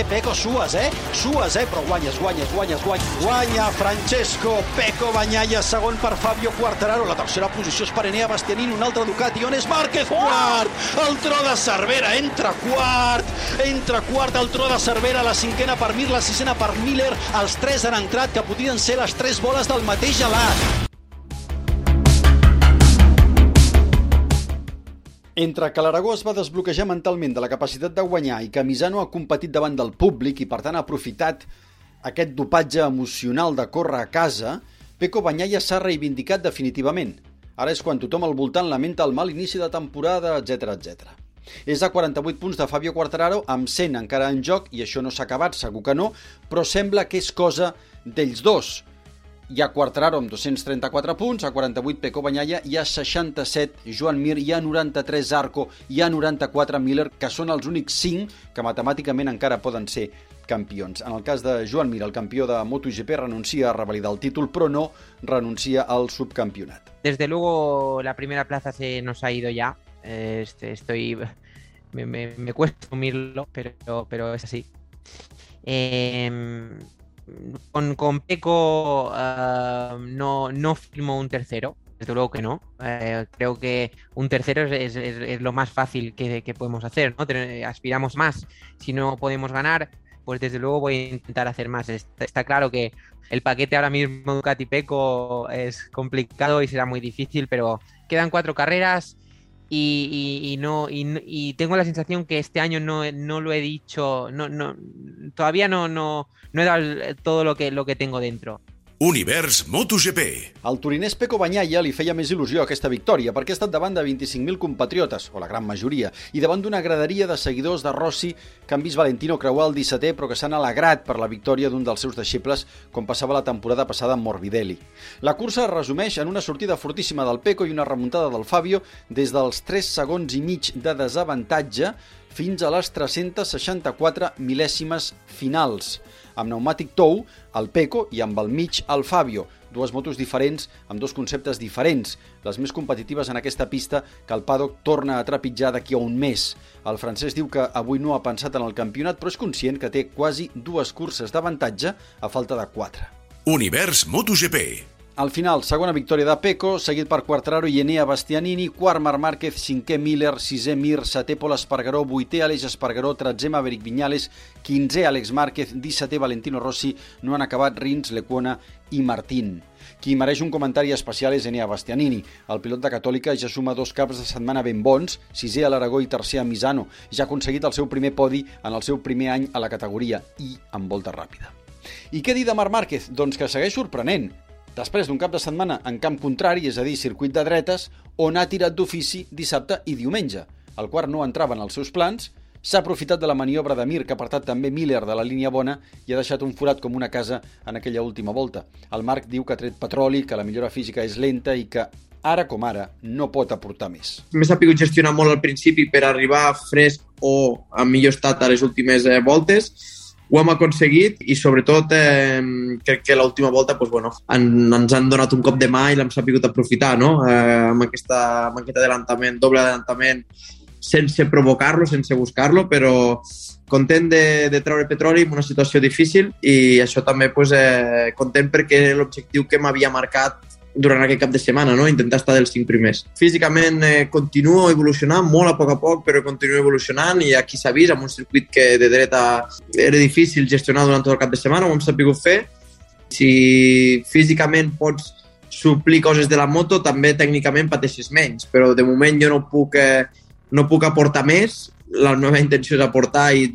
Eh, Peco, sues, eh? Sues, eh? Però guanyes, guanyes, guanyes, guanyes. Guanya Francesco Peco Banyaya, segon per Fabio Quartararo. La tercera posició és per Enea Bastianini, un altre Ducati. On és Márquez? Quart! El tro de Cervera, entra quart. Entra quart el tro de Cervera, la cinquena per Mir, la sisena per Miller. Els tres han entrat, que podien ser les tres boles del mateix gelat. Entre que l'Aragó es va desbloquejar mentalment de la capacitat de guanyar i que Misano ha competit davant del públic i per tant ha aprofitat aquest dopatge emocional de córrer a casa, Peco Banyaya s'ha reivindicat definitivament. Ara és quan tothom al voltant lamenta el mal inici de temporada, etc etc. És a 48 punts de Fabio Quartararo, amb 100 encara en joc, i això no s'ha acabat, segur que no, però sembla que és cosa d'ells dos. Hi ha Quartararo amb 234 punts, a 48 Peco Banyaya, hi ha 67 Joan Mir, hi ha 93 Zarco, hi ha 94 Miller, que són els únics 5 que matemàticament encara poden ser campions. En el cas de Joan Mir, el campió de MotoGP renuncia a revalidar el títol, però no renuncia al subcampionat. Desde luego la primera plaza se nos ha ido ya. Este, estoy. Me, me, me cuesta asumirlo, pero, pero es así. Eh, con, con Peco uh, no, no firmo un tercero, desde luego que no. Eh, creo que un tercero es, es, es lo más fácil que, que, podemos hacer, ¿no? Aspiramos más. Si no podemos ganar, pues desde luego voy a intentar hacer más. Está, claro que el paquete ahora mismo Ducati Peco es complicado y será muy difícil, pero quedan cuatro carreras. Y, y, y no y, tengo la sensación que este año no, no lo he dicho, no, no, todavía no, no, no he dado todo lo que, lo que tengo dentro. Univers MotoGP. Al turinès Peco Banyaya li feia més il·lusió aquesta victòria perquè ha estat davant de 25.000 compatriotes, o la gran majoria, i davant d'una graderia de seguidors de Rossi que han vist Valentino creuar el 17è però que s'han alegrat per la victòria d'un dels seus deixebles com passava la temporada passada amb Morbidelli. La cursa es resumeix en una sortida fortíssima del Peco i una remuntada del Fabio des dels 3 segons i mig de desavantatge fins a les 364 mil·lèsimes finals amb pneumàtic tou, el Peco, i amb el mig, el Fabio. Dues motos diferents, amb dos conceptes diferents, les més competitives en aquesta pista que el paddock torna a trepitjar d'aquí a un mes. El francès diu que avui no ha pensat en el campionat, però és conscient que té quasi dues curses d'avantatge a falta de quatre. Univers MotoGP. Al final, segona victòria de Peco, seguit per Quartararo i Enea Bastianini, quart Marc Márquez, cinquè Miller, sisè Mir, setè Pol Espargaró, vuitè Aleix Espargaró, tretzè Maverick Viñales, quinzè Àlex Márquez, dissetè Valentino Rossi, no han acabat Rins, Lecuona i Martín. Qui mereix un comentari especial és Enea Bastianini. El pilot de Catòlica ja suma dos caps de setmana ben bons, sisè a l'Aragó i tercer a Misano. Ja ha aconseguit el seu primer podi en el seu primer any a la categoria i amb volta ràpida. I què dir de Marc Márquez? Doncs que segueix sorprenent. Després d'un cap de setmana en camp contrari, és a dir, circuit de dretes, on ha tirat d'ofici dissabte i diumenge, el qual no entrava en els seus plans, s'ha aprofitat de la maniobra de Mir, que ha apartat també Miller de la línia bona i ha deixat un forat com una casa en aquella última volta. El Marc diu que ha tret petroli, que la millora física és lenta i que ara com ara no pot aportar més. M'he sabut gestionar molt al principi per arribar fresc o en millor estat a les últimes eh, voltes, ho hem aconseguit i sobretot eh, crec que l'última volta pues, bueno, en, ens han donat un cop de mà i l'hem sabut aprofitar no? eh, amb, aquesta, amb aquest adelantament, doble adelantament sense provocar-lo, sense buscar-lo, però content de, de treure petroli en una situació difícil i això també pues, eh, content perquè l'objectiu que m'havia marcat durant aquest cap de setmana, no? intentar estar dels cinc primers. Físicament eh, continuo evolucionant molt a poc a poc, però continuo evolucionant i aquí s'ha vist amb un circuit que de dreta era difícil gestionar durant tot el cap de setmana, ho hem sabut fer. Si físicament pots suplir coses de la moto, també tècnicament pateixes menys, però de moment jo no puc, eh, no puc aportar més, la meva intenció és aportar i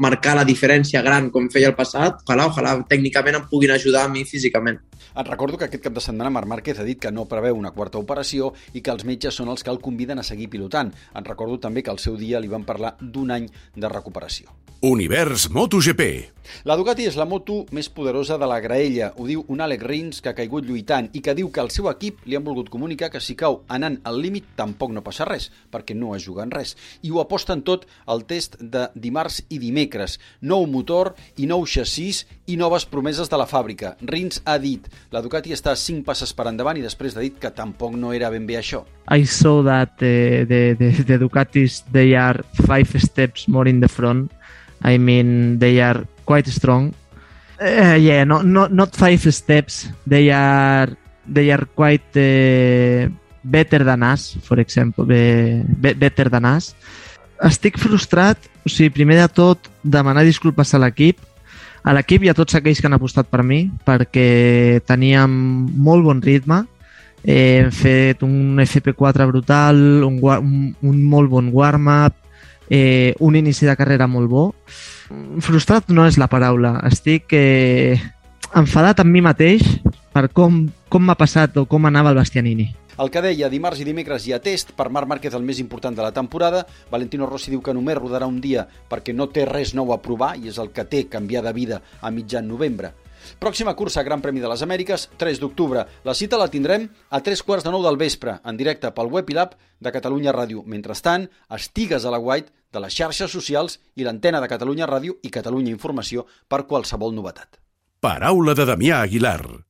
marcar la diferència gran com feia el passat. Ojalà, ojalà tècnicament em puguin ajudar a mi físicament. Et recordo que aquest cap de setmana Marc Márquez ha dit que no preveu una quarta operació i que els metges són els que el conviden a seguir pilotant. Et recordo també que al seu dia li van parlar d'un any de recuperació. Univers MotoGP. La Ducati és la moto més poderosa de la graella, ho diu un Alex Rins que ha caigut lluitant i que diu que al seu equip li han volgut comunicar que si cau anant al límit tampoc no passa res, perquè no es juguen res. I ho aposten tot al test de dimarts i dimecres. Nou motor i nou xassís i noves promeses de la fàbrica. Rins ha dit, la Ducati està 5 passes per endavant i després ha dit que tampoc no era ben bé això. I saw that uh, the, the, the Ducatis, they are five steps more in the front. I mean, they are quite strong. Uh, yeah, no, no, not five steps. They are they are quite uh, better than us, for example, be, be, better than us. Estic frustrat, o sigui, primer de tot, demanar disculpes a l'equip, a l'equip i a tots aquells que han apostat per mi, perquè teníem molt bon ritme, eh, hem fet un FP4 brutal, un, un, un molt bon warm-up, eh, un inici de carrera molt bo. Frustrat no és la paraula, estic eh, enfadat amb mi mateix per com, com m'ha passat o com anava el Bastianini. El que deia, dimarts i dimecres hi ha test, per Marc Márquez el més important de la temporada, Valentino Rossi diu que només rodarà un dia perquè no té res nou a provar i és el que té canviar de vida a mitjan novembre. Pròxima cursa Gran Premi de les Amèriques, 3 d'octubre. La cita la tindrem a 3 quarts de 9 del vespre, en directe pel web i l'app de Catalunya Ràdio. Mentrestant, estigues a la White de les xarxes socials i l'antena de Catalunya Ràdio i Catalunya Informació per qualsevol novetat. Paraula de Damià Aguilar.